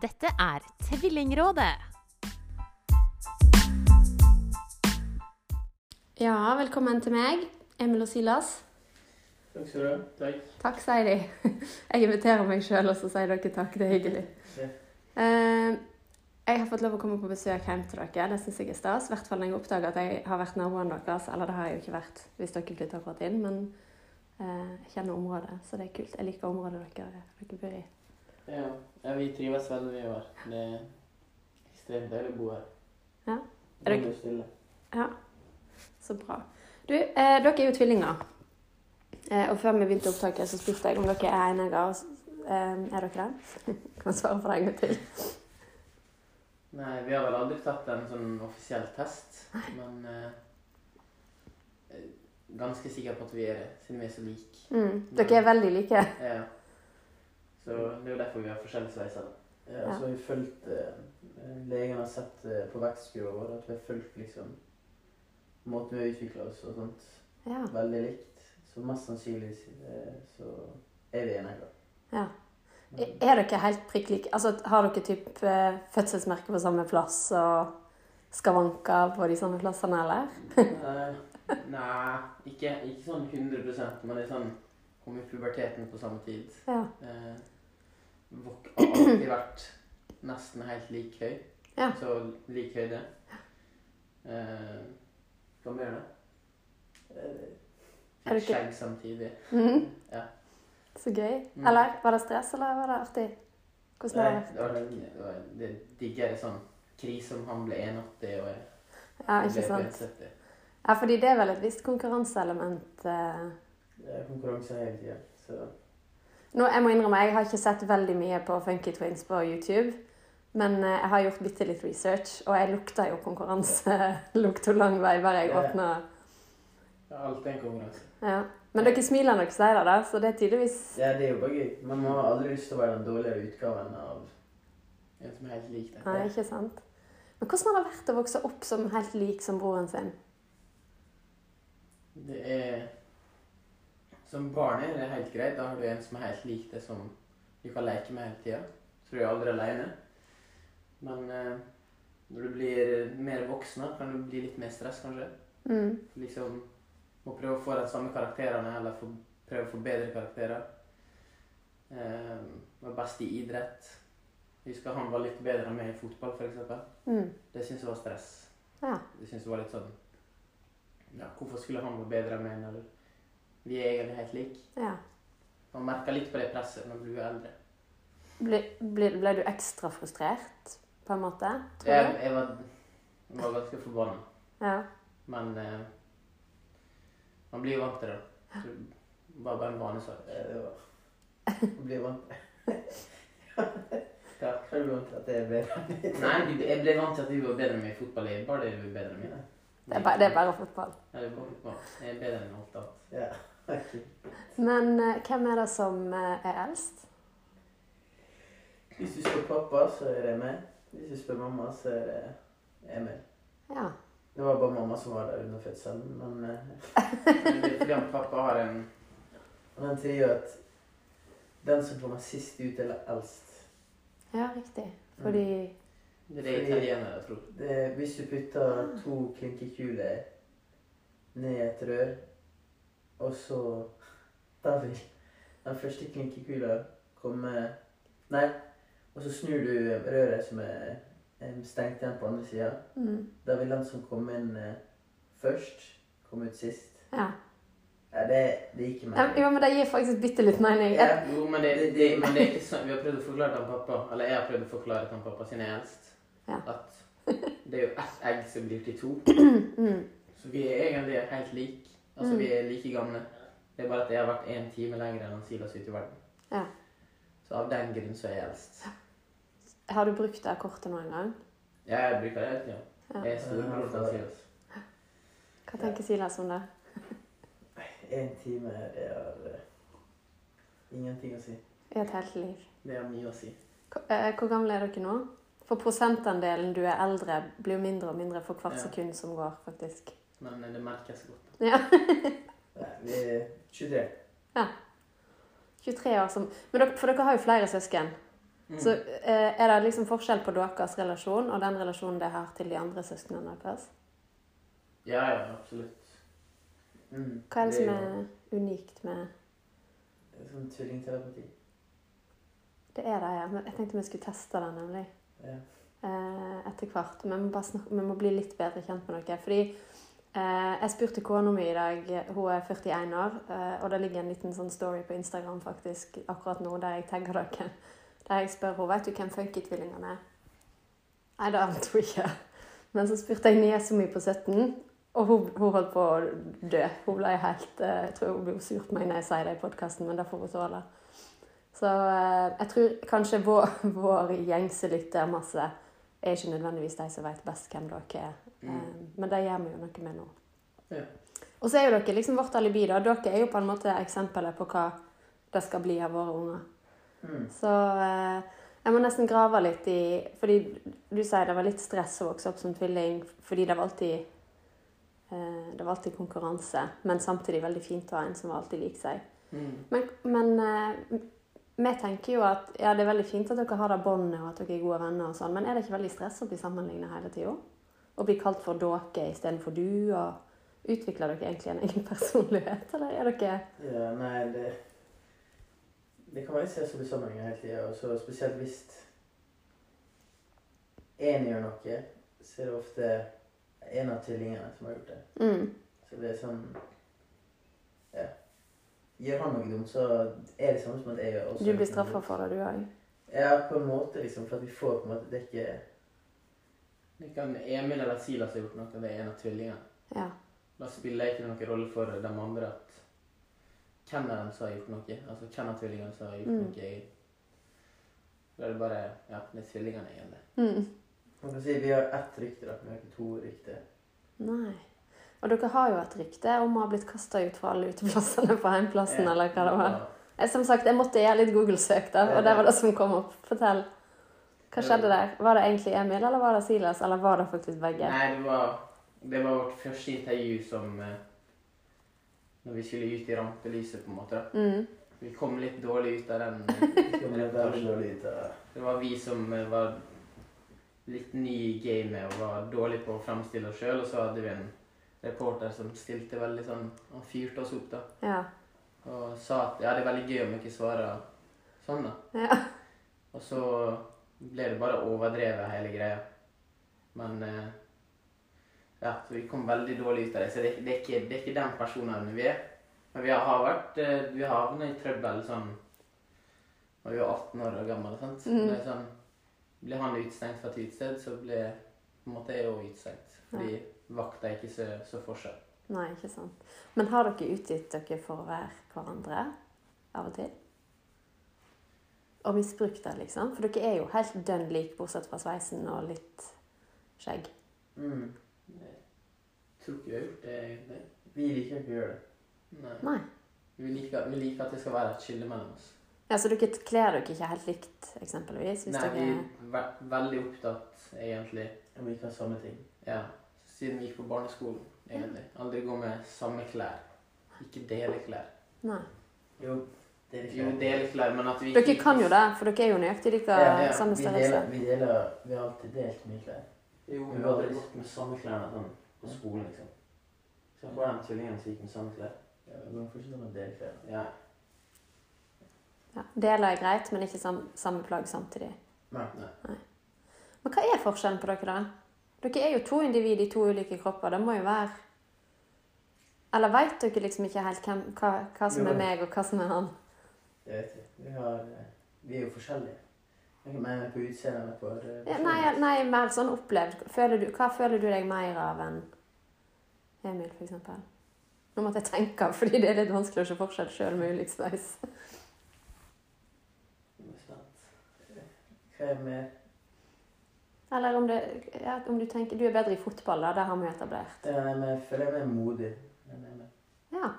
Dette er Tvillingrådet. Ja, velkommen til meg, Emil og Silas. Takk skal du ha. Takk. Takk, sier de. Jeg inviterer meg sjøl, og så sier dere takk. Det er hyggelig. Ja. Eh, jeg har fått lov å komme på besøk hjem til dere. Det syns jeg er stas. I hvert fall når jeg oppdager at jeg har vært naboen deres. Eller det har jeg jo ikke vært hvis dere flytter akkurat inn, men eh, jeg kjenner området, så det er kult. Jeg liker området dere, dere bor i. Ja, ja, vi trives veldig mye her. Det er ekstremt deilig å bo her. Ja. Er dere... stille? Ja, så bra. Du, eh, dere er jo tvillinger. Eh, og før vi begynte opptaket, så spurte jeg om dere er s- Eh, er dere det? Kan svare på det en gang til? Nei, vi har vel aldri tatt en sånn offisiell test, men eh, eh, ganske sikker på at vi er det, siden vi er så like. Mm. Dere er veldig like. Ja. Så det er jo derfor vi har forskjellige sveiser. Ja, Ja. så har vi fulgt eh, Legen har sett eh, på vekstkurva vår at vi har fulgt liksom måten vi har utvikla oss og sånt Ja. veldig likt. Så mest sannsynlig eh, så er vi enige. ja. Er dere helt prikk like? Altså, har dere typ eh, fødselsmerke på samme plass og skavanker på de samme plassene, eller? Nei ikke, ikke sånn 100 men det er sånn Kom i puberteten på samme tid. Ja. Eh, har alltid vært nesten helt lik høy. Ja. Så lik høyde. Eh, hva mer da? det? Fikk skjegg samtidig. Mhm. Ja. Så gøy. Mm. Eller var det stress, eller var det artig? Hvordan var det? det var det, var det diggere sånn krise om han ble 1,80 og jeg Ja, ikke sant? 1,70. Ja, fordi det er vel et visst konkurranseelement. eh. Det er konkurranse hele tida, så Nå, jeg må innrømme, jeg har ikke sett veldig mye på Funky Twins på YouTube. Men eh, jeg har gjort bitte litt research, og jeg lukta jo konkurranse lukta lang vei bare jeg åpna ja, alt er en konkurranse. ja. Men dere smiler når dere sier det, da, så det er tydeligvis Ja, det er jo bare gøy. Man må aldri lyst til å være den dårligere utgaven av en som er helt lik deg. Nei, ikke sant? Men hvordan har det vært å vokse opp som helt lik som broren sin? Det er Som barn er det helt greit. Da har du en som er helt lik det som du kan leke med hele tida. Så du er aldri aleine. Men eh, når du blir mer voksen, kan du bli litt mer stress, kanskje. Mm. Liksom må prøve å få de samme karakterene, eller få, prøve å få bedre karakterer. Eh, var best i idrett. Jeg husker han var litt bedre enn meg i fotball, f.eks. Mm. Det syntes jeg var stress. Ja. Jeg syntes jeg var litt sånn Ja, hvorfor skulle han være bedre enn meg når vi er egentlig helt like? ja. Man merker litt på det presset når man blir eldre. Ble, ble, ble du ekstra frustrert, på en måte? Tror Jeg, du? jeg var, jeg var ganske forbanna, Ja. men eh, man blir jo vant til det. Så det var bare en vanesak. Eh, Man blir vant til det. hva er du vant til at det er bedre? Nei, du- jeg ble vant til at du var bedre enn meg i fotball. Jeg bare det du er bedre enn meg. Det er, bare, det er bare fotball. Ja, det er bare fotball. Jeg er bedre enn alt annet. Ja, ok. Men eh, hvem er det som eh, er eldst? Hvis du spør pappa, så er det meg. Hvis du spør mamma, så er det Emil. Ja. Det var bare mamma som var der under fødselen, men eh, Det er fordi pappa har en Han sier jo at den som kommer sist ut, eller eldst Ja, riktig. Fordi Det er det italienere tror. Det, hvis du putter to klinkekuler ned i et rør, og så Da vil den første klinkekula komme Nei, og så snur du røret som er stengt igjen på andre sida. mm, Da vil den som kommer inn eh, først, komme ut sist. Ja. Ja, det, det gikk ikke Ja, men det gir faktisk bitte litt mening. Ja, jo, men det, det, men det er ikke sånn Vi har prøvd å forklare til pappa, eller jeg har prøvd å forklare til han pappa siden jeg er eldst, Ja. at det er jo ett egg som blir til to. Mm, Så vi er egentlig helt like. Altså, Mm. vi er like gamle. Det er bare at jeg har vært én time lenger enn Silas ute i verden. Ja. Så av den grunn så er jeg eldst. Har du brukt det kortet noen gang? Ja, jeg bruker det hele tida. Ja. Jeg er storebror til Silas. Hva tenker Silas om det? Én time, det har eh, ingenting å si. I et helt liv. Det har mye å si. Hvor, eh, hvor gamle er dere nå? For prosentandelen du er eldre, blir jo mindre og mindre for hvert Ja. sekund som går, faktisk. Men eh, det merkes godt. Ja. Vi er 23. Ja. 23 år som Men dere, For dere har jo flere søsken. Mm. Så eh, er det liksom forskjell på deres relasjon og den relasjonen dere har til de andre søsknene deres? Ja, ja, absolutt. Mm. Hva er det som jo- er unikt med Det er sånn tvillingtelepati. Det er det, ja. Men jeg tenkte vi skulle teste det, nemlig. Ja. eh, etter hvert. Men vi må, snakke, vi må bli litt bedre kjent med dere. Fordi jeg spurte kona mi i dag, hun er 41 år, eh, og det ligger en liten sånn story på Instagram faktisk akkurat nå der jeg tagger dere. Der jeg spør henne vet du hvem Funky-tvillingene er. Nei, det ante hun ikke. Men så spurte jeg niesa mi på 17, og hun, hun holdt på å dø. Hun ble helt eh, Jeg tror hun blir sur på meg når jeg sier det i podkasten, men det får hun tåle. Så eh, jeg tror kanskje vår, vår gjengse lyttermasse er ikke nødvendigvis de som vet best hvem dere er. Mm. Eh, Men det gjør vi jo noe med nå. Ja. Og så er jo dere liksom vårt alibi. da. Dere er jo på en måte eksempelet på hva det skal bli av våre unger. Mm. Så eh, jeg må nesten grave litt i Fordi du sier det var litt stress å vokse opp som tvilling fordi det var alltid eh, det var alltid konkurranse, men samtidig veldig fint å ha en som var alltid lik seg. Mm. Men, men vi tenker jo at ja, det er veldig fint at dere har det båndet, og at dere er gode venner, og sånn, men er det ikke veldig stress å bli sammenlignet hele tida? Å bli kalt for dere istedenfor du? og Utvikler dere egentlig en egen personlighet, eller er dere Ja, nei, det Det kan man ikke se som sammenlignet hele tida, og så spesielt hvis én gjør noe, så er det ofte en av tvillingene som har gjort det. mm, Så det er sånn Ja. Gjør han noe dumt, så er det samme som at jeg gjør også. Du blir straffa for det, du òg? Ja, på en måte, liksom. For at vi får på en måte Det er ikke kan Emil eller Silas har gjort noe, det er en av tvillingene. Ja. Da spiller det ikke noen rolle for de andre at hvem av dem som har gjort noe. Altså hvem av tvillingene som har gjort Mm. noe. Da er det bare Ja, det er tvillingene egentlig. Mm. Man kan si vi har ett rykte, da. Vi har ikke to rykter. Nei. Og dere har jo et rykte om å ha blitt kasta ut fra alle uteplassene på heimplassen, eller hva det var. Jeg, som sagt, jeg måtte gjøre litt Google-søk, da, og det var det som kom opp. Fortell. Hva skjedde der? Var det egentlig Emil, eller var det Silas, eller var det faktisk begge? Nei, det var, det var vårt første intervju som eh, Når vi skulle ut i rampelyset, på en måte. da. Mm. Vi kom litt dårlig ut av den. Av Det var vi som eh, var litt ny i gamet og var dårlig på å fremstille oss sjøl. Og så hadde vi en reporter som stilte veldig sånn Han fyrte oss opp, da. Ja. Og sa at ja, det er veldig gøy om dere svarer sånn, da. ja. Og så ble det bare overdrevet, hele greia. Men eh, Ja, vi kom veldig dårlig ut av det. Så det, det, er, ikke, det er ikke den personen vi er. Men vi har, vært eh, Vi har havnet i trøbbel sånn når vi var 18 år gammel. Sant? Mhm. Det er sånn, Ble han utestengt fra et utested, så ble på en måte jeg òg utestengt. Fordi vakta ikke så, så forskjell. Nei, ikke sant. Men har dere utgitt dere for å være hverandre av og til? Og misbrukt det, liksom? For dere er jo helt dønn like, bortsett fra sveisen og litt skjegg. mm. Jeg tror ikke vi har gjort det egentlig. Vi liker ikke å gjøre det. Nei. Nei. Vi liker, vi liker at det skal være et skille mellom oss. Ja, Så dere kler dere ikke helt likt, eksempelvis? Nei, vi dere... er ve veldig opptatt, egentlig. om vi kan samme ting. Ja, siden vi gikk på barneskolen, egentlig. Aldri gå med samme klær. Ikke dele klær. Nei. Jo, det er litt Jo, men at vi Dere kan jo det, for dere er jo nøyaktig like Ja, ja, samme vi størrelse. deler, vi deler Vi har alltid delt mye klær. Jo, Vi har aldri gått med samme klær sånn på skolen, liksom. Så jeg får den tvillingen som gikk med samme klær. Ja, det går fortsatt med å dele klær. Ja. Ja, Deler er greit, men ikke sam samme plagg samtidig. Nei. Nei. Men hva er forskjellen på dere, da? Dere er jo to individ i to ulike kropper. Det må jo være Eller veit dere liksom ikke helt hvem, hva, hva som Jo. er meg, og hva som er han? Det vet ikke. Vi, har, eh, vi er jo forskjellige. Jeg mener på utseendet på eh, Ja, nei, nei, mer sånn opplevd. Føler du, hva føler du deg mer av enn Emil, eksempel? Nå måtte jeg tenke, fordi det er litt vanskelig å se forskjell sjøl med ulik sveis. Jeg. Hva er mer Eller om, det, ja, om du tenker Du er bedre i fotball, da. Det har vi jo etablert. Ja, nei, men Jeg føler jeg er mer modig. jeg er mer- Ja.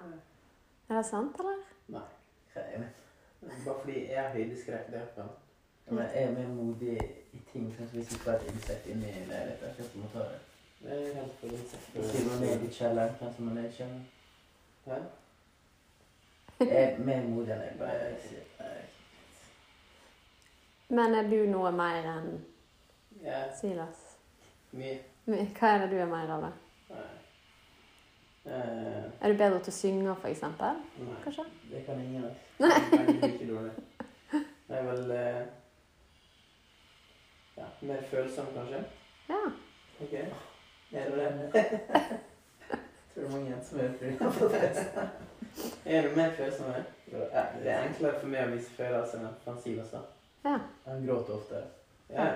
Er det sant, eller? Hva er det? Bare fordi jeg er ikke Ja, men Jeg er mer modig i ting, sånn som hvis det vært et insekt inni leiligheten. Jeg skal ta det. Det er helt for insekter. Ned i kjelleren, hvem som er i kjelleren? Hæ? Jeg er mer modig enn jeg bare sier. Nei. Men er du noe mer enn Silas? mye. Hva er det du er mer av, da? Eh, Er du bedre til å synge, for eksempel? nei, Kanskje? det kan ingen av oss. Veldig. Det er vel eh, ja, mer følsom, kanskje. Ja. Ok. Er du det? Tror det er mange som er programmet. Er du mer følsom? Ja, det er enklere for meg å vise følelser enn han Silas. også. ja. Han gråter ofte. Ja,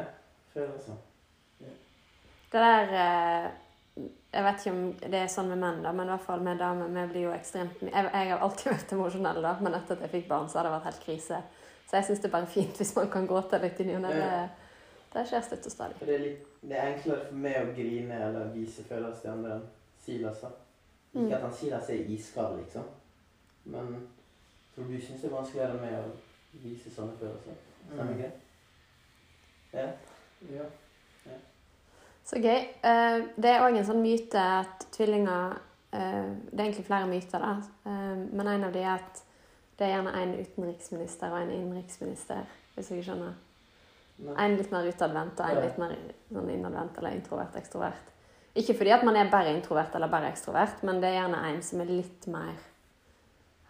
følelser. Det der eh, Jeg vet ikke om det er sånn med menn, da, men i hvert fall med damer. Vi blir jo ekstremt jeg, jeg har alltid vært emosjonell, da, men etter at jeg fikk barn, så har det vært helt krise. Så jeg syns det er bare fint hvis man kan gråte litt i ny og ne. Det, det skjer støtt og stadig. Det er, litt, det er enklere for meg å grine eller vise følelser til andre enn Silas. da. Mm. Ikke at han Silas er iskald, liksom. Men jeg tror du syns det er vanskeligere med å vise sånne følelser. Stemmer Mm. ikke det? Ja. Ja. Så gøy. Eh, det er òg en sånn myte at tvillinger eh, Det er egentlig flere myter, da. Eh, men en av de er at det er gjerne en utenriksminister og en innenriksminister, hvis jeg skjønner. Men, En litt mer utadvendt og en litt mer sånn innadvendt eller introvert ekstrovert. Ikke fordi at man er bare introvert eller bare ekstrovert, men det er gjerne en som er litt mer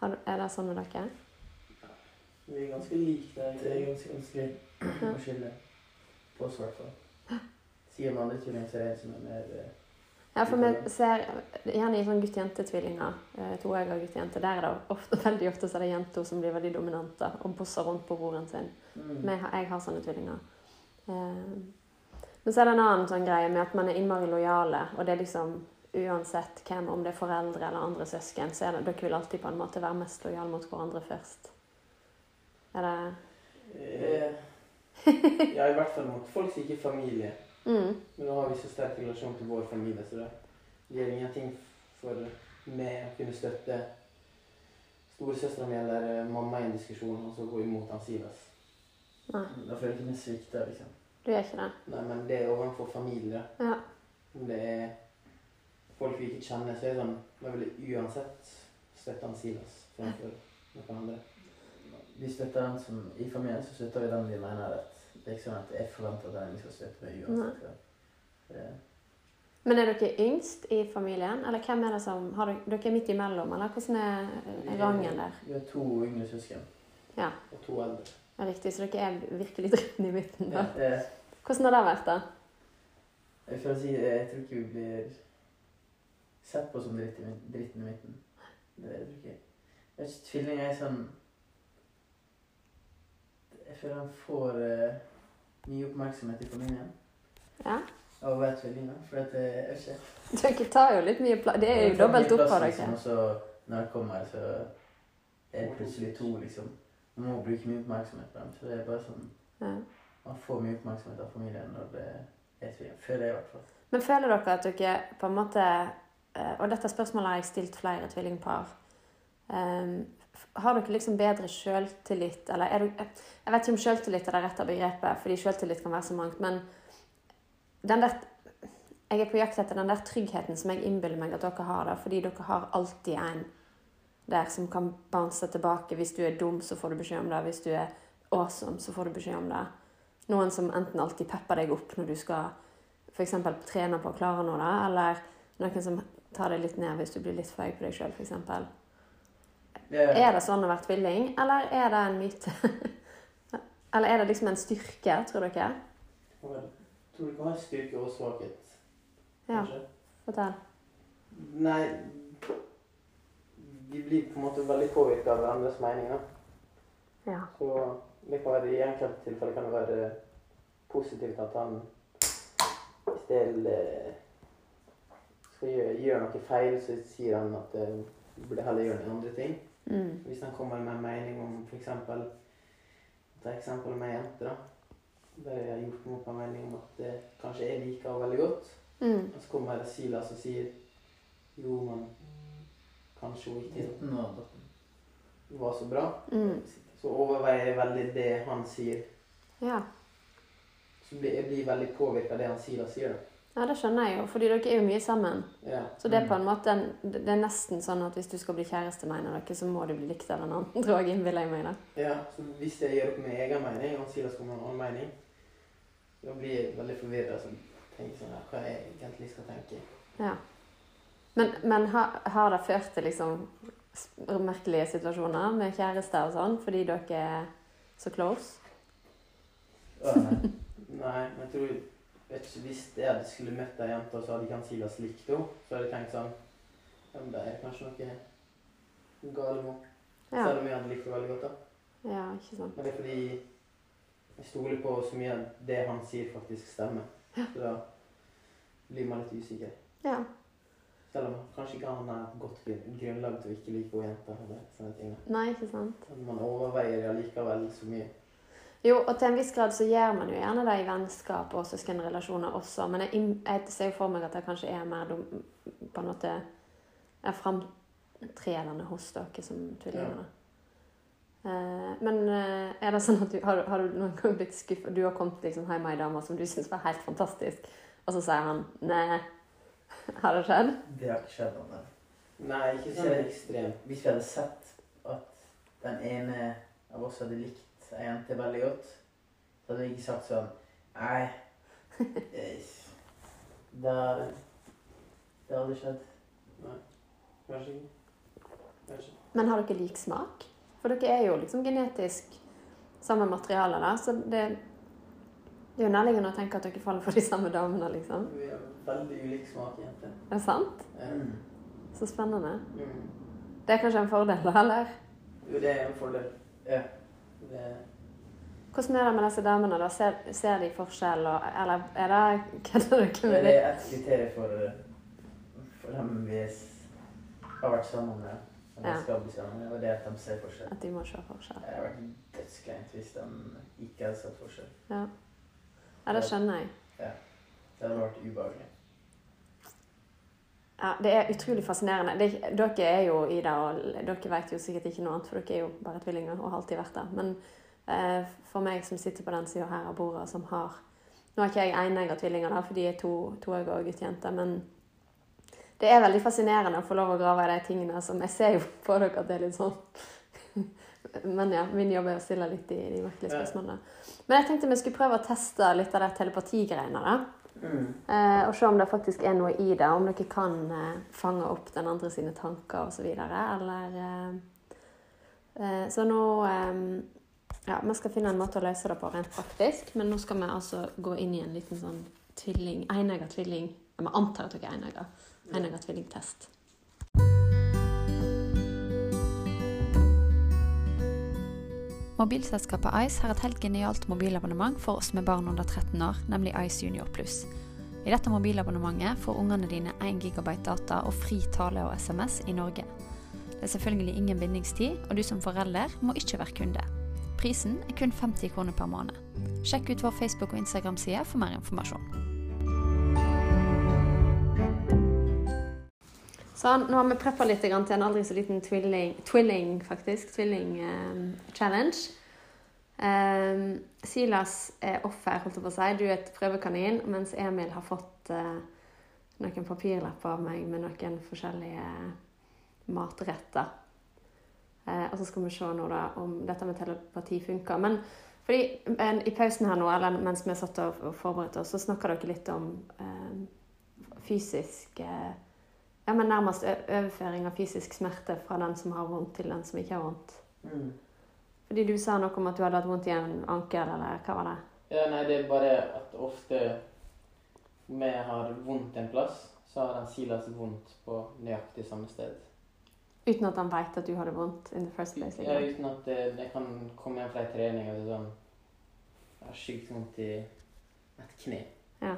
Er det sånn med dere? vi er ganske like der. Det er ganske vanskelig å skille på oss, i hvert fall. Sier om andre tvillinger, så er det en som er mer eh, Ja, for vi ser gjerne i sånn gutt-jente-tvillinger, eh, toegga gutt-jente, der er det ofte, veldig ofte så er det jenter som blir veldig dominante og bosser rundt på broren sin. Mm. Men jeg har, jeg har sånne tvillinger. Eh, men så er det en annen sånn greie med at man er innmari lojale, og det er liksom uansett hvem, om det er foreldre eller andre søsken, så er det, dere vil alltid på en måte være mest lojale mot hverandre først. Er det eh, Ja, i hvert fall mot folk som ikke er familie. Mm, Men nå har vi så sterk relasjon til vår familie, så det gjør ingenting for meg å kunne støtte storesøstera mi eller eh, mamma i en diskusjon, og så gå imot han Silas. Nei, Da føler jeg ikke meg svikta, liksom. du gjør ikke det? Nei, men det er overfor familie. Ja. Om det er folk vi ikke kjenner, så er det sånn Da vil jeg uansett støtte han Silas fremfor noen andre. Vi støtter han som I familien så støtter vi den vi mener er rett. Det er ikke sånn at jeg forventer at vi skal støtte meg uansett. Ja. Men er dere yngst i familien, eller hvem er det som har dere, dere er midt imellom, eller hvordan er rangen der? vi har to yngre søsken. Ja, Og to eldre. ja, riktig, så dere er virkelig dritten i midten, da. Ja, det... Hvordan har det vært, da? jeg, får si, jeg tror ikke vi blir sett på som dritt i, dritten i midten. Det tror ikke jeg. Tvillinger er sånn Jeg føler han får eh, mye oppmerksomhet i familien Ja? å være tvillinger. For at eh, jeg vet ikke Dere tar jo litt mye plass. Det er jo dobbelt opp av dere. Og så når jeg kommer, så er det plutselig to, liksom. Man må bruke mye oppmerksomhet på dem. Så det er bare sånn Ja. Man får mye oppmerksomhet av familien når det er tvillinger. Føler jeg i hvert fall. Men føler dere at dere på en måte eh, Og dette spørsmålet har jeg stilt flere tvillingpar. Um, f- har dere liksom bedre sjøltillit, eller er dere Jeg vet ikke om sjøltillit er det rette begrepet, fordi sjøltillit kan være så mangt, men den der Jeg er på jakt etter den der tryggheten som jeg innbiller meg at dere har, da, fordi dere har alltid en der som kan bounce tilbake. Hvis du er dum, så får du beskjed om det. Hvis du er awesome, så får du beskjed om det. Noen som enten alltid pepper deg opp når du skal f.eks. trene på å klare noe, da, eller noen som tar deg litt ned hvis du blir litt feig på deg sjøl, f.eks. Er det sånn å være tvilling, eller er det en myte? eller er det liksom en styrke, tror dere? Jeg tror det kan være styrke og svakhet. Ja, fortell. Nei De blir på en måte veldig påvirka av hverandres meninger. Ja. Så det kan være, i enkelte tilfeller kan det være positivt at han hvis det er, skal gjøre, gjøre noe feil, så sier han at det burde heller gjøre noen andre ting. Mm. Hvis han kommer med en mening om f.eks. Ta eksempel med ei jente, da. Der jeg har gjort meg opp en mening om at det kanskje jeg liker henne veldig godt. Mm. Og så kommer Silas og sier jo, men kanskje hun ikke 19 og 18. var så bra. Mm. Så overveier jeg veldig det han sier. Ja. Så blir, jeg blir veldig påvirka av det han Silas sier. da. Ja, det skjønner jeg jo, fordi dere er jo mye sammen. Ja. Så det er på en måte det er nesten sånn at hvis du skal bli kjæreste med en av dere, så må du bli likt av den andre òg, innbiller jeg meg. da. Ja, så hvis jeg gjør opp min egen mening, og Silas skal ha en annen mening, da blir jeg veldig forvirra. Så tenker sånn, her. hva jeg egentlig skal tenke. Ja. Men, men har, har det ført til liksom merkelige situasjoner med kjærester og sånn, fordi dere er så close? Ja, nei. nei, men jeg tror vet ikke, Hvis jeg skulle møtt ei jente, og så hadde jeg kanskje ikke likt henne, så hadde jeg tenkt sånn Ja, men det er kanskje noe galt med henne. Ja, Selv om jeg hadde likt henne veldig godt. da. ja ikke sant. Men det er fordi jeg stoler på så mye av det han sier, faktisk stemmer. Så da blir man litt usikker. Ja. Selv om kanskje ikke han har godt grunnlag til å ikke like henne jenta. Nei, ikke sant. Men man overveier det allikevel så mye. Jo, og til en viss grad så gjør man jo gjerne det i vennskap og søskenrelasjoner også. Men jeg, jeg ser jo for meg at det kanskje er mer dum, på en måte er framtredende hos dere som tvillinger. Ja. Eh, men eh, er det sånn at du har, har du noen gang blitt skuffet? Du har kommet liksom hjem med ei dame som du syns var helt fantastisk, og så sier han nei. Har det skjedd? Det har ikke skjedd ennå. Nei, ikke sånn ekstremt. Hvis vi hadde sett at den ene av oss hadde likt ei jente veldig godt, så hadde vi ikke sagt sånn Nei. Det Det hadde skjedd. Kanskje ikke. Kanskje. Men har dere lik smak? For dere er jo liksom genetisk samme materiale, da. Så det, det er jo nærliggende å tenke at dere faller for de samme damene, liksom. Vi har veldig ulik smak, jenter. Er det sant? Mm. Så spennende. Mm. Det er kanskje en fordel, da, eller? Jo, det er en fordel. Ja. Det, Hvordan er det med disse damene, da? Ser, ser de forskjell, eller er det Kødder dere Det med det? er et kriterium for, for dem vi har vært sammen med. Eller Ja. skal bli sammen med, og det er at de ser forskjell. At de må se forskjell. Det hadde vært dødskleint hvis de ikke hadde sett forskjell. Ja. ja, det skjønner jeg. Det hadde vært ubehagelig. Ja, Det er utrolig fascinerende. Det, dere er jo i det, og dere vet jo sikkert ikke noe annet, for dere er jo bare tvillinger og har alltid vært det. Men eh, for meg som sitter på den sida her av bordet, som har Nå er ikke jeg enegga tvillinger, da, for de er to, toegga og guttejenter, men det er veldig fascinerende å få lov å grave i de tingene som Jeg ser jo på dere at det er litt sånn Men ja, min jobb er å stille litt i de merkelige spørsmålene. Men jeg tenkte vi skulle prøve å teste litt av det telepatigreiene, da. Mm. Eh, og se om det faktisk er noe i det. Om dere kan eh, fange opp den andre sine tanker osv. Eller eh, Så nå Ja, vi skal finne en måte å løse det på rent praktisk. Men nå skal vi altså gå inn i en liten sånn tvilling Enegga tvilling Vi antar at dere er enegga. Enegga tvillingtest. Mobilselskapet Ice har et helt genialt mobilabonnement for oss med barn under 13 år, nemlig Ice Junior Pluss. I dette mobilabonnementet får ungene dine 1 GB data og fri tale og SMS i Norge. Det er selvfølgelig ingen bindingstid, og du som forelder må ikke være kunde. Prisen er kun 50 kroner per måned. Sjekk ut vår Facebook- og Instagram-side for mer informasjon. Sånn, nå har vi preppa litt til en aldri så liten twilling, twilling, faktisk. Tvilling-challenge. Um, Silas er offer, holdt jeg på å si. Du er et prøvekanin, mens Emil har fått uh, noen papirlapper av meg med noen forskjellige matretter. Uh, og så skal vi se nå da om dette med telepati funker. Men fordi en, i pausen her nå, eller mens vi satt og forberedte oss, så snakka dere litt om uh, fysisk eh, ja, men nærmest overføring av fysisk smerte fra den som har vondt, til den som ikke har vondt. Mm. Fordi du sa noe om at du hadde hatt vondt i en ankel, eller hva var det? ja, nei, det er bare at ofte vi har vondt en plass, så har han Silas vondt på nøyaktig samme sted. Uten at han veit at du hadde vondt in the first place? Ja, Liksom. uten at det jeg kan komme hjem fra en trening og sånn Jeg har sykt vondt i et kne. Ja,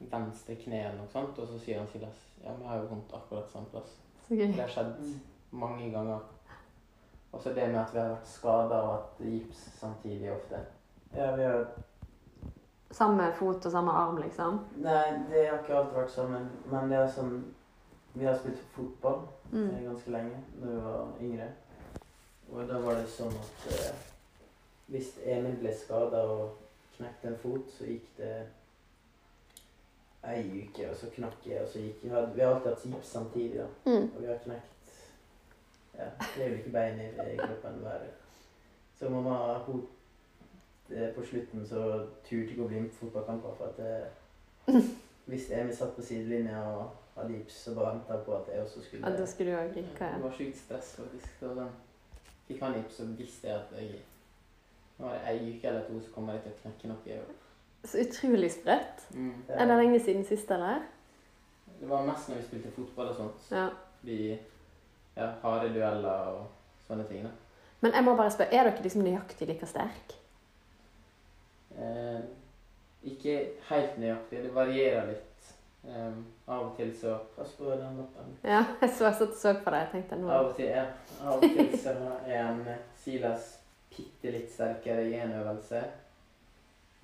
Venstre kne eller noe sånt. Og så sier han Silas ja, vi har jo vondt akkurat samme plass. så gøy. Det har skjedd Mm. mange ganger. Og så det med at vi har vært skada og hatt gips samtidig ofte. Ja, vi har Samme fot og samme arm, liksom? Nei, det har ikke alltid vært sammen. Men det er sånn Vi har spilt fotball Mm. eh, ganske lenge da vi var yngre. Og da var det sånn at eh, hvis Emil ble skada og knekte en fot, så gikk det ei uke, og så knakk jeg, og så gikk jeg. Vi har alltid hatt gips samtidig, da. Mm. Og vi har knekt ja, det er jo ikke bein i, i kroppen hver. Så mamma, hun eh, På slutten så turte ikke å bli med på fotballkamper, for at jeg, hvis Emil satt på sidelinja og hadde gips, så bare venta på at jeg også skulle Ja, da skulle du òg ja. Det var sjukt stress, faktisk. Så sånn, fikk han gips, så visste jeg at jeg Nå var det ei uke eller to, så kommer jeg til å knekke noe. Så utrolig sprøtt. Mm. Er det lenge siden sist, eller? Det var mest når vi spilte fotball og sånt. Ja. Vi ja, harde dueller og sånne ting. da. Men jeg må bare spørre, er dere liksom nøyaktig like sterk? Eh, ikke helt nøyaktig. Det varierer litt. Um, av og til så Pass på den lappen. Ja, jeg så, og så på deg. Jeg tenkte nå Av og til, ja. Av og til så er en Silas bitte litt sterkere i en øvelse.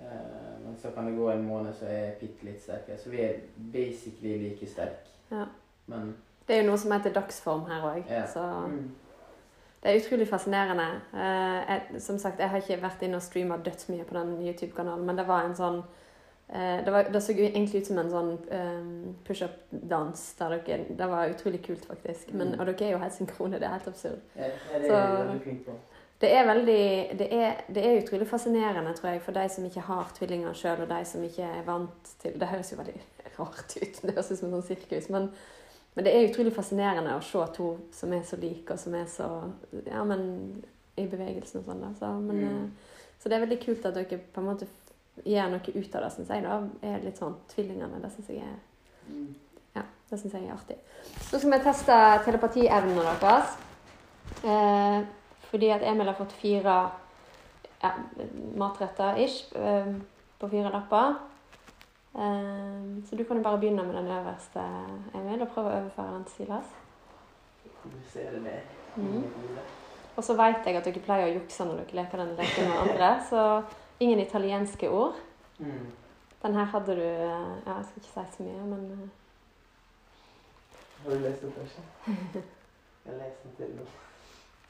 Eh, men så kan det gå en måned, så er jeg bitte litt sterkere. Så vi er basically like sterke. Ja. Men Det er jo noe som heter dagsform her òg, Ja. så Mm. det er utrolig fascinerende. Eh, jeg, som sagt, jeg har ikke vært inne og streama dødsmye på den YouTube-kanalen, men det var en sånn eh, det, var, det så egentlig ut som en sånn um, pushup-dans. Det var utrolig kult, faktisk. Men, Mm. og dere er jo helt synkrone. Det er helt absurd. Ja, det Så- er så, det er. Det er veldig det er, det er utrolig fascinerende, tror jeg, for de som ikke har tvillinger sjøl, og de som ikke er vant til Det høres jo veldig rart ut, det høres ut som en sånn sirkus, men, men det er utrolig fascinerende å se to som er så like, og som er så Ja, men i bevegelsen og sånn, da. Så, men, Mm. eh, så det er veldig kult at dere på en måte gjør noe ut av det, syns jeg. da, er litt sånn Tvillingene. Det syns jeg er Mm. ja, det syns jeg er artig. Så skal vi teste telepatievnene deres. Eh, fordi at Emil har fått fire ja, matretter ish eh, på fire lapper. Eh, så du kan jo bare begynne med den øverste, Emil, og prøve å overføre den til Silas. Mm. Og så vet jeg at dere pleier å jukse når dere leker den leken med andre, så ingen italienske ord. Mm. Den her hadde du eh, Ja, jeg skal ikke si så mye, men Har du lest den først? Jeg leser den til nå.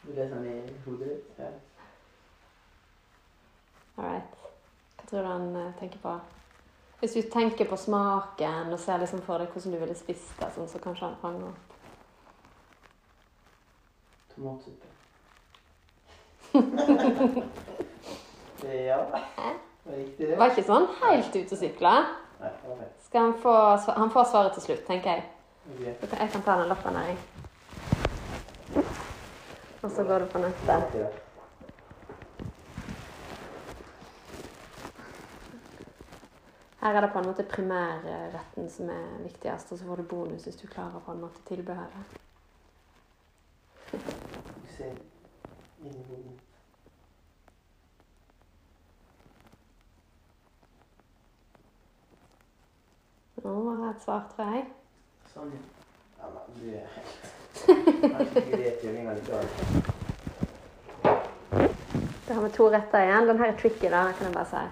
Du leser den i hodet ditt? Ja. All right. Hva tror du han eh, tenker på? Hvis du tenker på smaken og ser liksom for deg hvordan du ville spist det, sånn, så kanskje han fanger opp. Tomatsuppe. ja. Var riktig Det det? var ikke sånn helt ute å sykle. Nei, det var feil. Skal han få Han får svaret til slutt, tenker jeg. Ok. Jeg kan ta den lappen her, jeg. Og så går det på nettet. Her er det på en måte primærretten som er viktigst, og så får du bonus hvis du klarer på en måte tilbehøret. Nå har jeg et svar, tror jeg. Sånn, ja. Ja, men det er helt Da har vi to retter igjen. Den her er tricky, da, kan jeg bare si.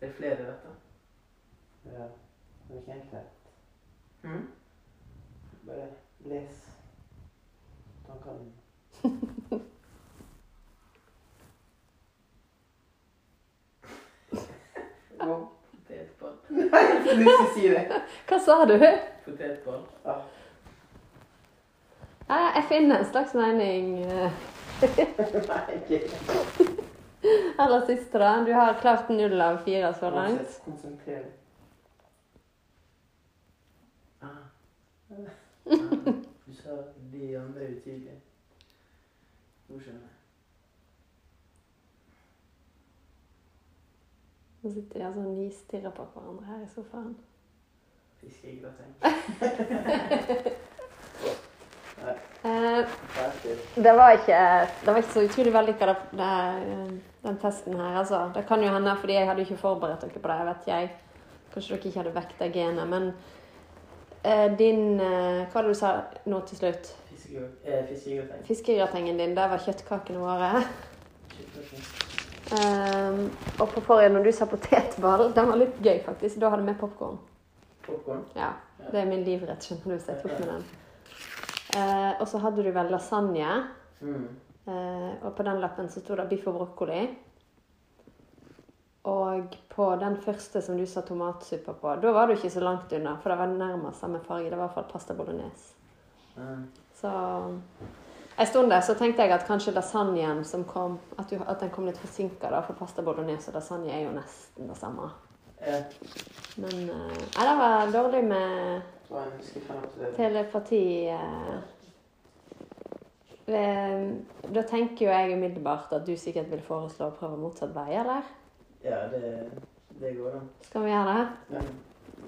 Det er flere retter. Ja. Det er ikke enkelt. Mm. Bare les. tankene. potetball. Nei, jeg får lyst til å si det. Hva sa du? Potetball. ah, Ja, jeg finner en slags mening. eh, Nei, ikke Aller siste, da. Du har klart null av fire så langt. Konsentrer deg. Ah. Ah. Du sa de andre utydelige. Nå skjønner jeg. Nå sitter de altså og nistirrer på hverandre her i sofaen. Fiskegrateng. Eh, det, var ikke, det var ikke så utrolig vellykka, det- det- den testen her. Altså. Det kan jo hende, fordi jeg hadde ikke forberedt dere på det. jeg vet jeg. Kanskje dere ikke hadde vekta genet. Men eh, din eh, Hva var det du sa nå til slutt? Fiskegrateng. Eh. Fiskegratengen din, der var kjøttkakene våre. Kjøttkaker. Um, og på forrige, når du sa potetball, den var litt gøy, faktisk. Da hadde vi popkorn. Popcorn. Ja, det er min livrett, skjønner du, så jeg tok med den. Uh, og så hadde du vel lasagne. Mm. Uh, og på den lappen så sto det biff og brokkoli. Og på den første som du sa tomatsuppa på, da var du ikke så langt unna, for det var nærmest samme farge. Det var i hvert fall pasta bolognese. Mm. Så en stund der så tenkte jeg at kanskje lasagnen som kom, at, du, at den kom litt forsinka, for pasta bolognese og lasagne er jo nesten det samme. Ja. Men Nei, Nei, det var dårlig med telepati. Uh, Ved- Da tenker jo jeg umiddelbart at du sikkert vil foreslå å prøve motsatt vei, eller? ja, det, det går an. Skal vi gjøre det? Ja.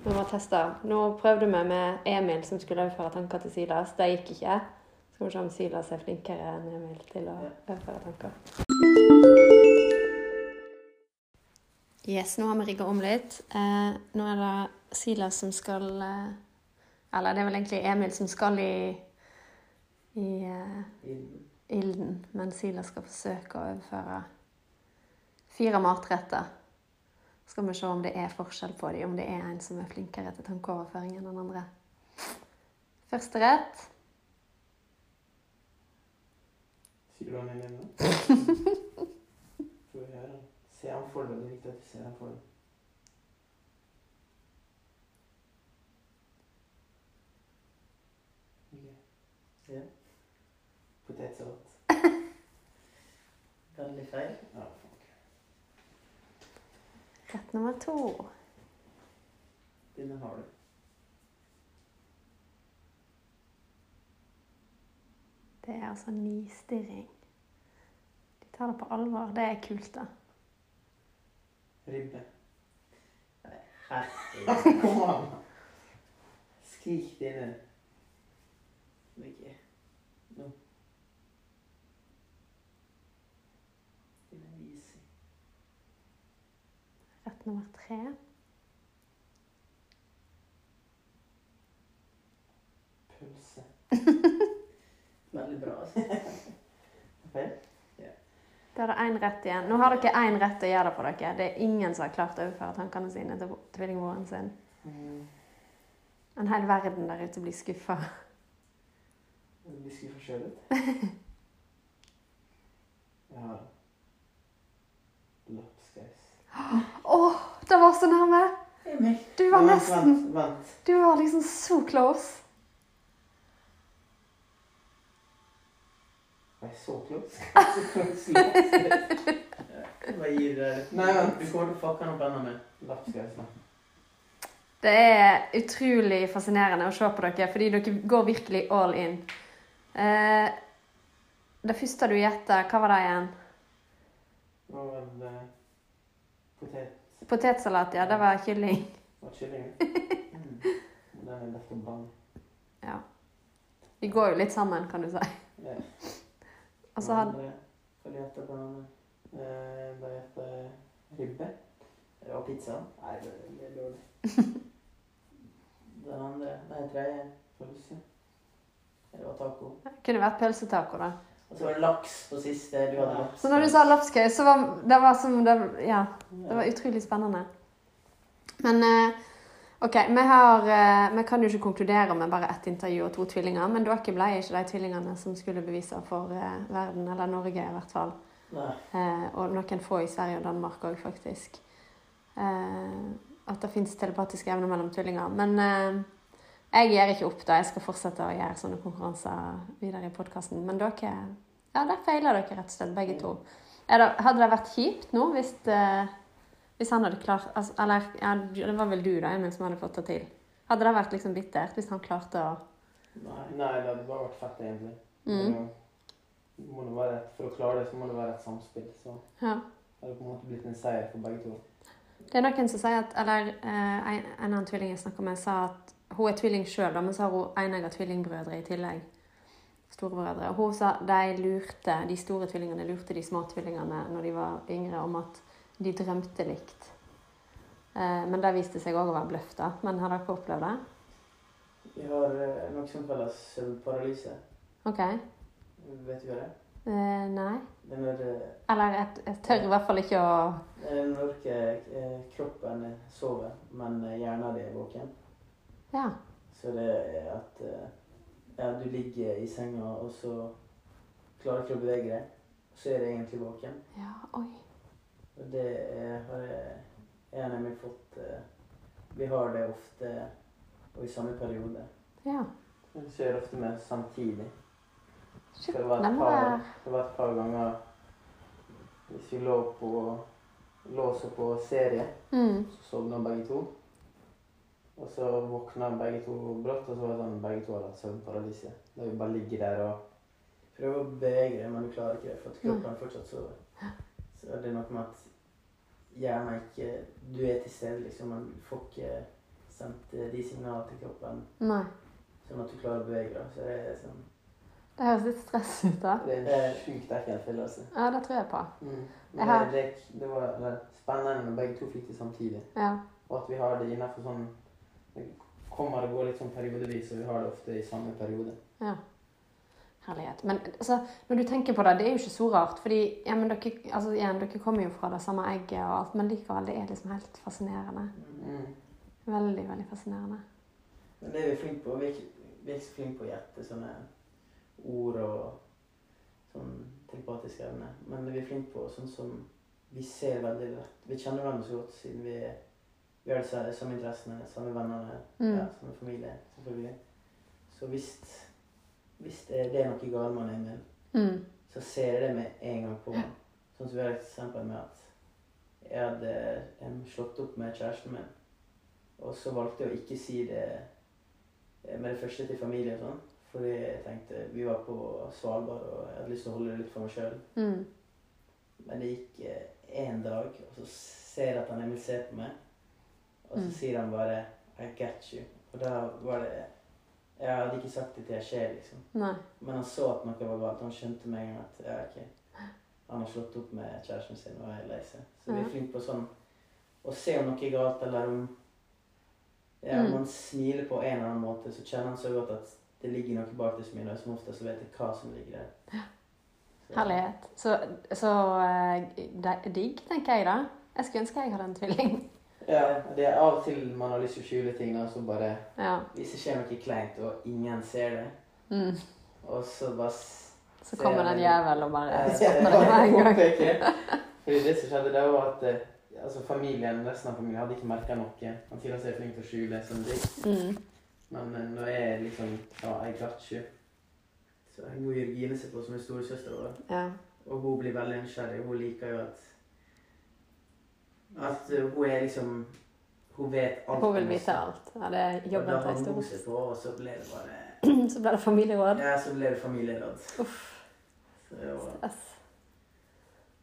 Vi må teste. Nå prøvde vi med Emil som skulle overføre tanker til Silas. Det gikk ikke. Se om Silas er flinkere enn Emil til å overføre tanker. Yes, nå har vi rigga om litt. Eh, nå er det Silas som skal eh, Eller det er vel egentlig Emil som skal i, i eh, ilden, men Silas skal forsøke å overføre fire matretter. Skal vi se om det er forskjell på dem, om det er en som er flinkere til tankeoverføring enn den andre. Første rett. Sier du han er igjen nå? Får vi høre. Se han for deg. Det er viktig at du ser han for deg. Ok. Potetsalat. Veldig feil. Ja. Rett nummer to. Denne har du. Det er altså nistirring. De tar det på alvor. Det er kult, da. Ribbe. Herregud. Skrik det inn. Ikke. Nå. Rett nummer tre. Pølse. Veldig bra. Feil? Da er det én rett igjen. Nå har dere én rett å gjøre det på dere. Det er ingen som har klart å overføre tankene sine til tvillingbroren sin. Mm. En hel verden der ute blir skuffa. Skal få sjøl ut. Jeg har lapskaus. Oh, det var så nærme! Du var nesten Vent, vent. Du var liksom så close. Var så close? Så close. Hva gir det? Nei, vent. Du kommer til å fucke han opp enda mer. Lapskaus, da. Det er utrolig fascinerende å se på dere, fordi dere går virkelig all in. Eh, det første du gjetta, hva var det igjen? Det var det? Potet Potetsalat, ja. Det var kylling. Det var kylling? Mm. Den er lett å blande. Ja. Vi går jo litt sammen, kan du si. Ja. Og han Fordi at Hva bare jeg ribbe. Og pizza. Nei, det, det er dårlig. Den andre. Det heter ei Pølse. Det var taco. kunne vært pølsetaco, da. Og så var det laks på siste. Du hadde laks. Så når du sa lapskaus, så var det var som det, Ja, det var utrolig spennende. Men eh, OK, vi har eh, Vi kan jo ikke konkludere med bare ett intervju og to tvillinger, men dere ble ikke de tvillingene som skulle bevise for eh, verden, eller Norge i hvert fall. Eh, og noen få i Sverige og Danmark òg, faktisk. Eh, at det fins telepatiske evner mellom tvillinger. Men eh, jeg gir ikke opp da. Jeg skal fortsette å gjøre sånne konkurranser videre i podkasten. Men dere Ja, der feiler dere rett og slett, begge to. Det, hadde det vært kjipt nå hvis, eh, hvis han hadde klart altså, Eller ja, det var vel du, da, Emil, som hadde fått det til. Hadde det vært liksom bittert hvis han klarte å Nei. Nei, det hadde bare vært fett, egentlig. Mm. Men må det være, for å klare det, så må det være et samspill. Så Ja. det hadde på en måte blitt en seier for begge to. Det er noen som sier at Eller eh, en, en annen tvilling jeg snakker med, sa at hun er tvilling sjøl, men så har hun enegga tvillingbrødre i tillegg. Storebrødre. Og hun sa de lurte, de store tvillingene lurte de små tvillingene når de var yngre, om at de drømte likt. Eh, men det viste seg òg å være bløff, da. Men har dere opplevd det? Vi har eh, noe som kalles søvnparalyse. OK. Vet du hva det er? Eh, nei. Det når, eh, Eller jeg, jeg tør i hvert fall ikke å når kroppen sover, men hjernen din er våken. Ja. Så det er at ja, du ligger i senga, og så klarer ikke å bevege deg. Så er du egentlig våken. Ja, oi. Og det er- har jeg, jeg har nemlig fått eh, Vi har det ofte og i samme periode. Ja. Vi ser ofte med samtidig. Shit, Det var, par, det var et par ganger hvis vi lå på lå på serie, mm. så sovna begge to. Og så våkna begge to brått, og så var det sånn begge to hadde hatt søvnparalyse. Da vi bare ligger der og Prøver å bevege deg, men du klarer ikke det, for at kroppen fortsatt sover. Så det er noe med at hjernen ikke Du er til stede, liksom, men du får ikke sendt eh, de signalene til kroppen Nei. sånn at du klarer å bevege deg. Så det er sånn Det høres litt stress ut, da. Det er sjukt ekkel følelse. Ja, det tror jeg på. Mm. Jeg Men har- det, det, det var det spennende når begge to fikk det samtidig. Ja. Og at vi har det innenfor sånn Det kommer og går litt sånn periodevis, og vi har det ofte i samme periode. ja. Herlighet. Men altså, når du tenker på det, det er jo ikke så rart. Fordi ja, men dere, altså, igjen, dere kommer jo fra det samme egget og alt, men likevel, det er liksom helt fascinerende. Mm. Veldig, veldig fascinerende. Men det er vi flinke på. Vi er ikke, vi er ikke så flinke på å gjette sånne ord og sånn telepatiske evne. Men vi er flinke på sånn som vi ser veldig lett. Vi kjenner hverandre så godt siden vi, vi har de samme interessene, samme vennene, Mm. ja, samme familie, selvfølgelig. Så hvis, hvis det, det er noe galt med Emil, Mm. så ser jeg det med en gang på ham. Sånn som vi har et eksempel med at jeg hadde em, slått opp med kjæresten min, og så valgte jeg å ikke si det eh, med det første til familie og sånn, fordi jeg tenkte vi var på Svalbard og jeg hadde lyst til å holde det litt for meg sjøl. Mm. Men det gikk én dag, og så ser jeg at han Emil ser på meg, og så Mm. sier han bare 'I get you'. Og da var det Jeg hadde ikke sagt det til jeg skjer, liksom. Nei. Men han så at noe var galt. Han skjønte med en gang at ja, ok, han har slått opp med kjæresten sin og er lei seg. Så vi er flinke på sånn å se om noe er galt, eller om ja, Mm. man smiler på en eller annen måte, så kjenner han så godt at det ligger noe bak det smilet. Som ofte så vet jeg hva som ligger der. Så- Herlighet. Så, så eh, digg, tenker jeg da. Jeg skulle ønske jeg hadde en tvilling. Ja, det er av og til man har lyst til å skjule ting, og så bare Ja. Hvis det skjer noe kleint, og ingen ser det, Mm. og så bare Så kommer den jævel og bare stopper det med en gang. Fordi det som skjedde, det var at eh, altså familien, resten av familien hadde ikke merka noe. Han Silas er flink til å skjule sånne ting. Mm. Men nå når jeg liksom Ja, jeg got you. Så henger Jørgine seg på som en storesøster, Ja. og hun blir veldig nysgjerrig. Hun liker jo at At eh, hun er liksom Hun vet alt. Hun vil vite alt. Ja, det er jobben til historie. seg på, og så ble det bare Så ble det familieråd. Ja, så ble det familieråd. Uff. Så,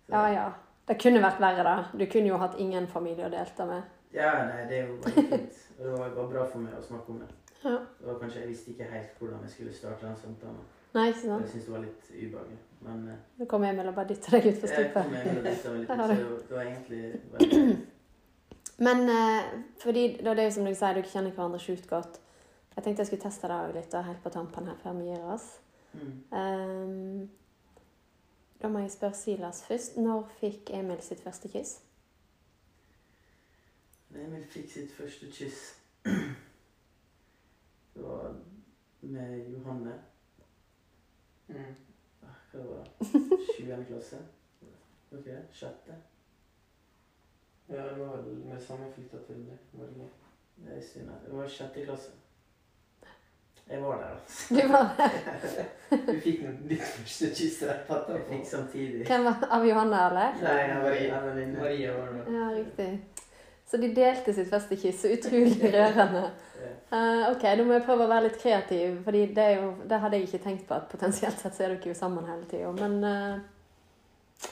Ja, ja. Det kunne vært verre, da. Du kunne jo hatt ingen familie å delta med. ja, nei, det er jo bare fint. Og det var bra for meg å snakke om det. Ja. Det var kanskje, Jeg visste ikke helt hvordan jeg skulle starte den samtalen. Nei, ikke sant? Jeg syntes det var litt ubehagelig. Men Du kom hjem og bare dytta deg utfor jeg kom stupet. med og dyttet meg litt, så det var egentlig veldig Men eh, fordi da det er jo som du sier, dere kjenner hverandre sjukt godt. Jeg tenkte jeg skulle teste det litt da, helt på tampen her før vi gir oss. mm. Um, da må jeg spørre Silas først. Når fikk Emil sitt første kyss? Emil fikk sitt første kyss. Det var med Johanne. Mm. Ah, Hva var det? Sjuende klasse? Ok, sjette? Ja, det var vel med samme flytta til Norge. Det er synd. Det var sjette klasse. Jeg var der, altså. Du var der? Du fikk ditt første kyss rett Jeg etterpå. fikk samtidig. Hvem var Av Johanne, eller? Nei, av Maria. Maria var det. Ja, riktig. Så de delte sitt første kyss. Så utrolig rørende. Ja. Eh, ok, da må jeg prøve å være litt kreativ, for det, det hadde jeg ikke tenkt på. at Potensielt sett så er dere jo sammen hele tida. Men uh,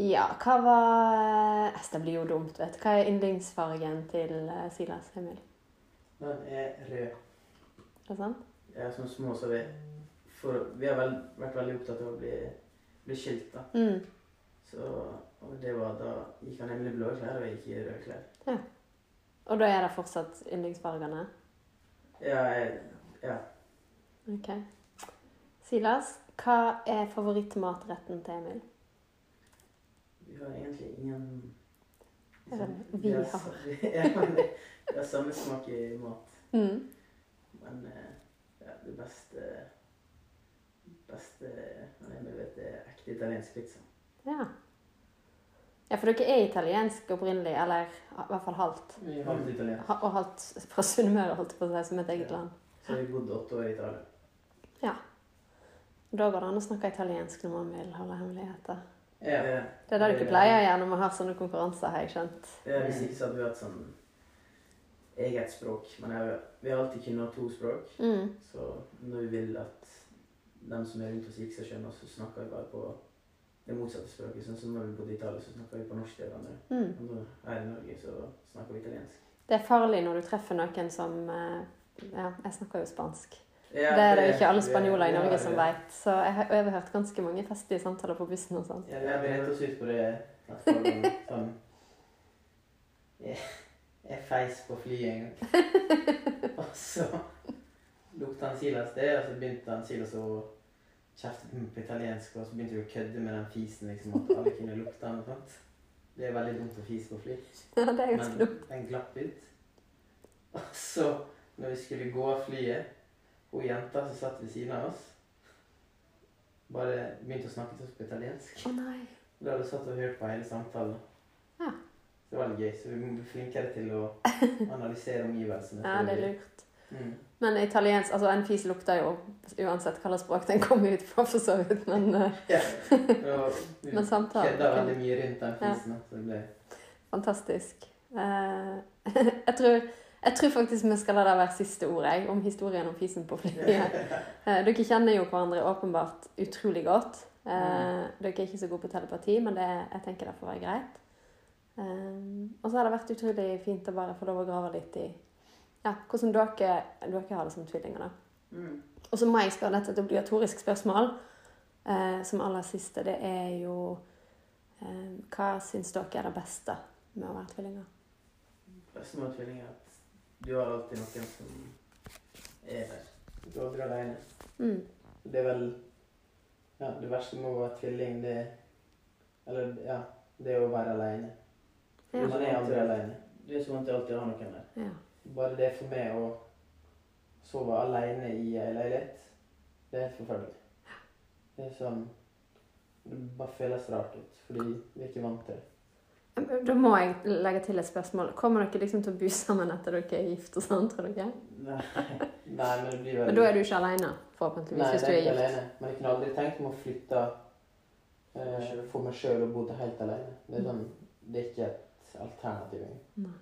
ja, hva var uh, Det blir jo dumt, vet du. Hva er yndlingsfargen til eh, Silas Emil? Den er rød. Er det sant? Ja, som små, så vi for, Vi har vel, vært veldig opptatt av å bli, bli skilt, da. Mm. Så og det var da gikk han nemlig i blå klær, og jeg gikk i røde klær. Ja. Og da er det fortsatt yndlingsfargene? Ja, jeg, ja. Ok. Silas, hva er favorittmatretten til Emil? Vi har egentlig ingen liksom, vi har? vi har samme smak i mat. Mm. Men eh, ja, det beste beste jeg vet, er ekte italiensk pizza. Ja. Ja, for dere er italiensk opprinnelig, eller i hvert fall halvt. Halvt italiensk. Og halvt fra Sunnmøre, holdt jeg på å si, som et eget land. Så vi bodde åtte år i Italia. Da går det an å snakke italiensk når man vil holde hemmeligheter. Ja. Det er det dere pleier å gjøre når man har sånne konkurranser, har jeg skjønt. Ja, hvis ikke så hadde vi hatt sånn eget språk. Men jeg, vi har alltid kunnet ha to språk. Mm. Så når vi vil at de som er rundt oss ikke skal skjønne oss, så snakker vi bare på det motsatte språket. Sånn som når vi bodde i Italia, så snakker vi på norsk til hverandre. Mm. Og nå her i Norge så snakker vi italiensk. Det er farlig når du treffer noen som eh, Ja, jeg snakker jo spansk. Ja, det er det jo ikke alle spanjoler i Norge ja, som vet. Så jeg har overhørt ganske mange festlige samtaler på bussen og sånn. Ja, jeg beredt oss ut på det sånn jeg, jeg feis på flyet en gang. Og så lukta han Silas det, og så begynte han Silas å kjefte på italiensk, og så begynte vi å kødde med den fisen, liksom, at alle kunne lukte den og sånt. Det er veldig dumt å fise på fly. Ja, det er ganske Men dumt. den glapp ut. Og så, når vi skulle gå av flyet, hun jenta som satt ved siden av oss, bare begynte å snakke til oss på italiensk. Å nei. Da hadde hun satt og hørt på hele samtalen. Ja. Det var litt gøy, så vi må bli flinkere til å analysere omgivelsene. Ja, det er lurt. Mm. Men italiensk Altså, en fis lukter jo uansett slags språk den kommer ut fra, for så vidt, men eh, Ja. Men samtalen kan- veldig mye rundt den Ja. fisen. Så det ble fantastisk. Eh, jeg, tror, jeg tror faktisk vi skal la det være siste ord, jeg, om historien om fisen på flyet. Eh, dere kjenner jo hverandre åpenbart utrolig godt. Eh, dere er ikke så gode på telepati, men det, jeg tenker det får være greit. Og så har det vært utrolig fint å bare få lov å grave litt i ja, hvordan dere, dere har det som tvillinger. mm. Og så må jeg spørre dette et obligatorisk spørsmål. Eh, som aller siste, det er jo eh, Hva syns dere er det beste med å være tvillinger? Det beste med tvillinger er at du har alltid noen som er der. Du er aldri alene. Mm. Det er vel ja, det verste med å være tvilling, det Eller ja, det er å være alene. Ja. Man er aldri alene. Du er så vant til alltid ha noen der. Ja. Bare det for meg å sove alene i ei leilighet, det er helt forferdelig. Det er sånn Det bare føles rart ut, fordi vi er ikke vant til det. Da må jeg legge til et spørsmål. Kommer dere liksom til å bo sammen etter dere er gift og sånn, tror dere? Nei, Nei men det blir veldig Men da er du ikke alene, forhåpentligvis, Nei, hvis du er er ikke gift. alene. Men jeg kunne aldri tenkt meg å flytte eh, for meg sjøl og bo helt alene. Det er, sånn, det er ikke et alternativ engang.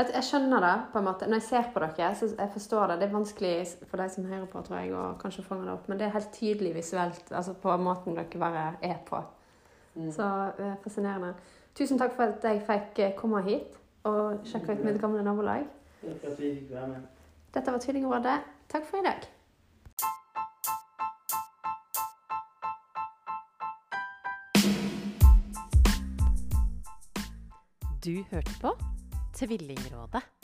At jeg skjønner det, på en måte. Når jeg ser på dere, så jeg forstår det. Det er vanskelig for de som hører på, tror jeg, å kanskje fange det opp. Men det er helt tydelig visuelt, altså på måten dere bare er på. Mm. Så eh, fascinerende. Tusen takk for at jeg fikk eh, komme hit og sjekke ut mitt gamle nabolag. Dette var Tvillingrådet. Takk for i dag. Du hørte på Tvillingrådet.